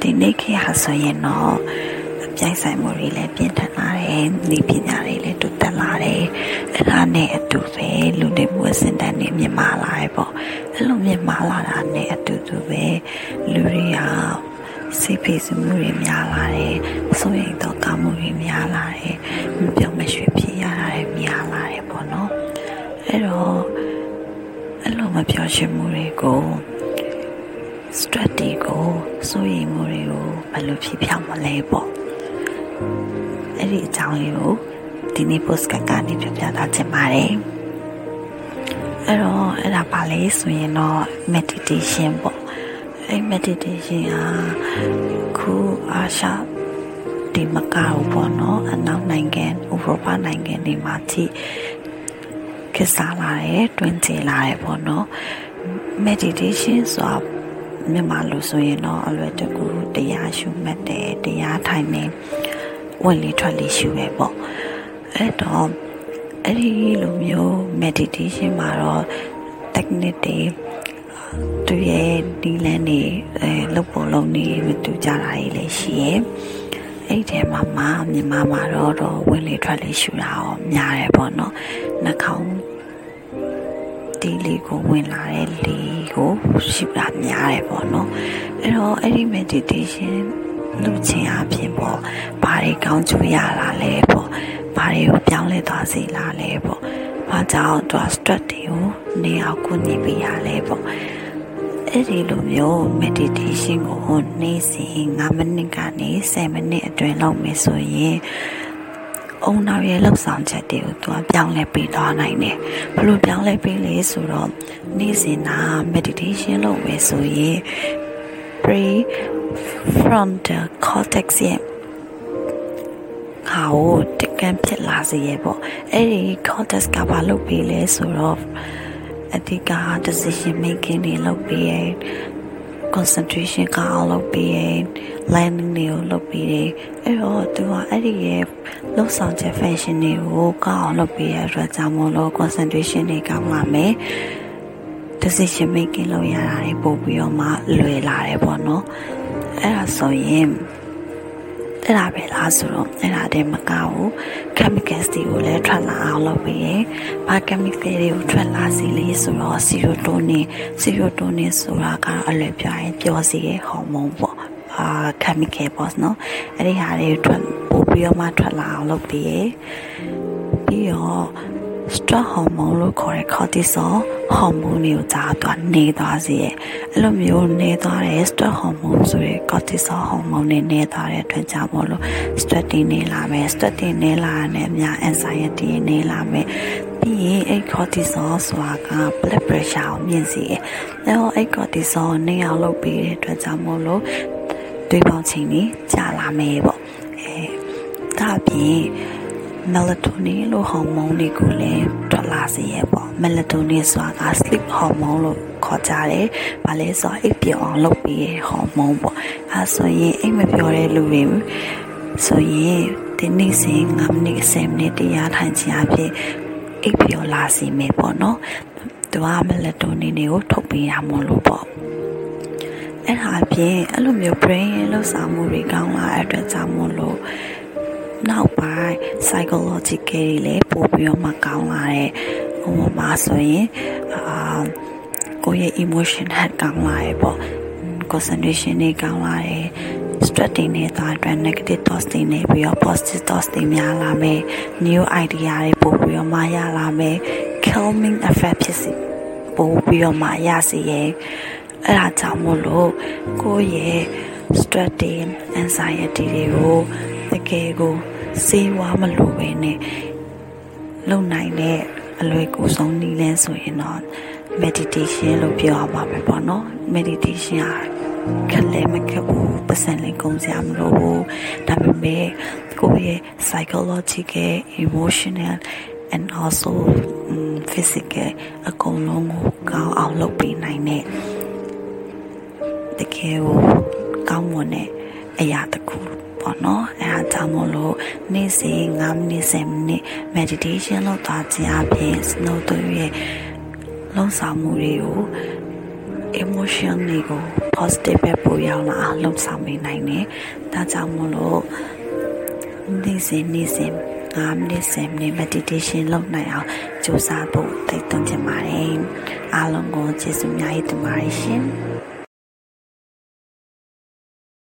ဒီနေ့ခေတ်ဟာဆိုရင်တော့ပြိုင်ဆိုင်မှုတွေလည်းပြင်းထန်လာတယ်။ဒီပညာတွေလည်းတိုးတက်လာတယ်။အဲ့ဒါနဲ့အတူပဲလူတွေမှုအစဉ်တန်းတွေမြင့်မာလာတယ်ပေါ့။အဲ့လိုမြင့်မာလာတာနဲ့အတူတူပဲလူတွေကစိတ်ဖိစီးမှုတွေများလာတယ်။ဆိုရင်တော့ကာမှုတွေများလာတယ်။မပြောင်းမရွှေ့ဖြစ်ရတာတွေများလာတယ်ပေါ့နော်။အဲ့တော့အဲ့လိုမပြောင်းရွှေ့မှုတွေကို stress တွေကိုစိုးရိမ်မှုတွေကိုဘယ်လိုဖြေဖြောင်းမလဲပေါ့အဲ့ဒီအကြောင်းလေးကိုဒီနေ့ post ကကနေပြပြထားချင်ပါတယ်အဲ့တော့အဲ့ဒါပါလေဆိုရင်တော့ meditation ပေါ့အဲ့ meditation ဟာခုအာရှဒီမကောက်ပေါ့နော်အနောက်နိုင်ငံဥရောပနိုင်ငံတွေမှာကြည့်ခက်စားလာတယ်တွင်ကျလာတယ်ပေါ့နော် meditation ဆိုတာ မြန်မာလိုဆိုရင်တော့အလွယ်တကူတရားရှုမှတ်တယ်တရားထိုင်နေဝင်လေထွက်လေရှုပဲပေါ့အဲ့တော့အဲ့ဒီလိုမျိုး meditation မှာတော့ technique တွေသူရဲ့ဒီလန်းနေအဲလုပ်ပေါ်လုံးနေမတူကြတာကြီးလည်းရှိရဲ့အဲ့ဒီမှာမှမြန်မာမှာတော့တော့ဝင်လေထွက်လေရှုတာရောများတယ်ပေါ့နော်နှာခေါင်း တီးလေးကိုဝင်လာတဲ့လေကိုရှိတာများတယ်ပေါ့နော်အဲ့တော့အဲ့ဒီ meditation လုပ်ခြင်းအပြင်ပေါ့ဘာတွေကောင်းကျိုးရလာလဲပေါ့ဘာတွေကိုပြောင်းလဲသွားစေလာလဲပေါ့ဘာကြောင့်သူ stress တွေကိုနေအောင်ကုညီပေးရလဲပေါ့အဲ့ဒီလိုမျိုး meditation ကိုနေ့စဉ်9မိနစ်ကနေ10မိနစ်အတွင်းလုပ်မယ်ဆိုရင် အုံနောက်ရဲ့လှုပ်ဆောင်ချက်တွေကိုသူကပြောင်းလဲပေးသွားနိုင်တယ်ဘလို့ပြောင်းလဲပေးလဲဆိုတော့နေ့စဉ်နာ meditation လုပ်မယ်ဆိုရင် pre frontal cortex ရဲ့ဟာကိုတကယ်ဖြစ်လာစေရပေါ့အဲ့ဒီ cortex ကဘာလုပ်ပေးလဲဆိုတော့အဓိက decision making တွေလုပ်ပေးရ concentration ကအောင်လုပ်ပေးရ learning တွေကိုလုပ်ပေးတယ်အဲ့တော့သူကအဲ့ဒီရဲ့လှုပ်ဆောင်ချက် function တွေကိုကောင်းအောင်လုပ်ပေးရအတွက်ကြောင့်မို့လို့ concentration တွေကောင်းလာမယ် decision making လုပ်ရတာတွေပို့ပြီးတော့မှလွယ်လာတယ်ပေါ့နော်အဲ့ဒါဆိုရင် အဲ့ဒါပဲလားဆိုတော့အဲ့ဒါတည်းမကဘူး chemicals တွေကိုလည်းထွက်လာအောင်လုပ်ပြီးရင်ဘာ chemical တွေကိုထွက်လာစီလေဆိုတော့ serotonin serotonin ဆိုတာကအလွယ်ပြောရင်ပျော်စီရဲ့ဟော်မုန်းပေါ့အာ chemical ပေါ့နော်အဲ့ဒီဟာတွေထွက်ပို့ပြီးတော့မှထွက်လာအောင်လုပ်ပြီးရင်ပြီးတော့ stress hormone လို့ခေါ်တဲ့ cortisol hormone တွေကိုကြာသွားနေသွားစေရဲ့အဲ့လိုမျိုးနေသွားတဲ့ stress hormone ဆိုတဲ့ cortisol hormone တွေနေသွားတဲ့အတွက်ကြောင့်မို့လို့ stress တွေနေလာမယ် stress တွေနေလာတဲ့များ anxiety နေလာမယ်ပြီးရင်အဲ့ cortisol ဆိုတာက blood pressure ကိုမြင့်စေရဲ့အဲ့တော့အဲ့ cortisol ကိုနေအောင်လုပ်ပေးတဲ့အတွက်ကြောင့်မို့လို့တွေးပေါင်းချိန်ကြီးကြာလာမယ်ပေါ့အဲဒါပြင် melatonin လို့ဟော်မုန်းတွေကိုလည်းထွက်လာစေရပေါ့ melatonin ဆိုတာက sleep hormone လို့ခေါ်ကြတယ်။ဘာလဲဆိုတော့အိပ်ပျော်အောင်လုပ်ပေးတဲ့ဟော်မုန်းပေါ့။အဲဆိုရင်အိပ်မပျော်တဲ့လူတွေဆိုရင်ဒီနေ့စဉ်9မိနစ်10မိနစ်တရားထိုင်ခြင်းအဖြစ်အိပ်ပျော်လာစေမယ်ပေါ့နော်။သူက melatonin တွေကိုထုတ်ပေးတာမို့လို့ပေါ့။အဲ့ဒါအပြင်အဲ့လိုမျိုး brain ရဲ့လှုပ်ဆောင်မှုတွေကောင်းလာတဲ့အတွက်ကြောင့်မို့လို့ နောက်ပိုင်း psychological တွေလည်းပို့ပြီးတော့မှကောင်းလာတဲ့ဟိုမှာဆိုရင်အာကိုယ့်ရဲ့ emotion ဟတ်ကောင်းလာရဲ့ပေါ့ concentration တွေကောင်းလာတယ် stress တွေနေတာအတွက် negative thoughts တွေနေပြီးတော့ positive thoughts တွေများလာမယ် new idea တွေပို့ပြီးတော့မှရလာမယ် calming effect ဖြစ်စီပို့ပြီးတော့မှရစီရဲ့အဲ့ဒါကြောင့်မို့လို့ကိုယ့်ရဲ့ stress တွေ anxiety တွေကိုတ ကယ်ကိုစေးဝါမလို့ပဲနဲ့လုံနိုင်တဲ့အလွယ်ကူဆုံးနည်းလဲဆိုရင်တော့ meditation လို့ပြောရမှာပဲပေါ့နော် meditation ဟာခက်လဲမခက်ဘူးပတ်စံလေးကုန်စရာမလိုဘူးဒါပေမဲ့ကိုယ့်ရဲ့ psychological emotional and also um, physical အကုန်လုံးကိုကောင်းအောင်လုပ်ပေးနိုင်တဲ့တကယ်ကိုကောင်းမွန်တဲ့အရာတစ်ခု ပေါ့နော်အဲဒါကြောင့်မို့လို့နေ့စဉ်9မိနစ်10မိနစ် meditation လုပ်သွားခြင်းအပြင် snow တို့ရဲ့လုံဆောင်မှုတွေကို emotion တွေကို positive ပဲပို့ရောက်လာအောင်လှုပ်ဆောင်ပေးနိုင်တယ်။ဒါကြောင့်မို့လို့နေ့စဉ်နေ့စဉ်5မိနစ်10မိနစ် meditation လုပ်နိုင်အောင်ကြိုးစားဖို့တိုက်တွန်းချင်ပါတယ်။အားလုံးကိုကျေးဇူးများတင်ပါတယ်ရှင်။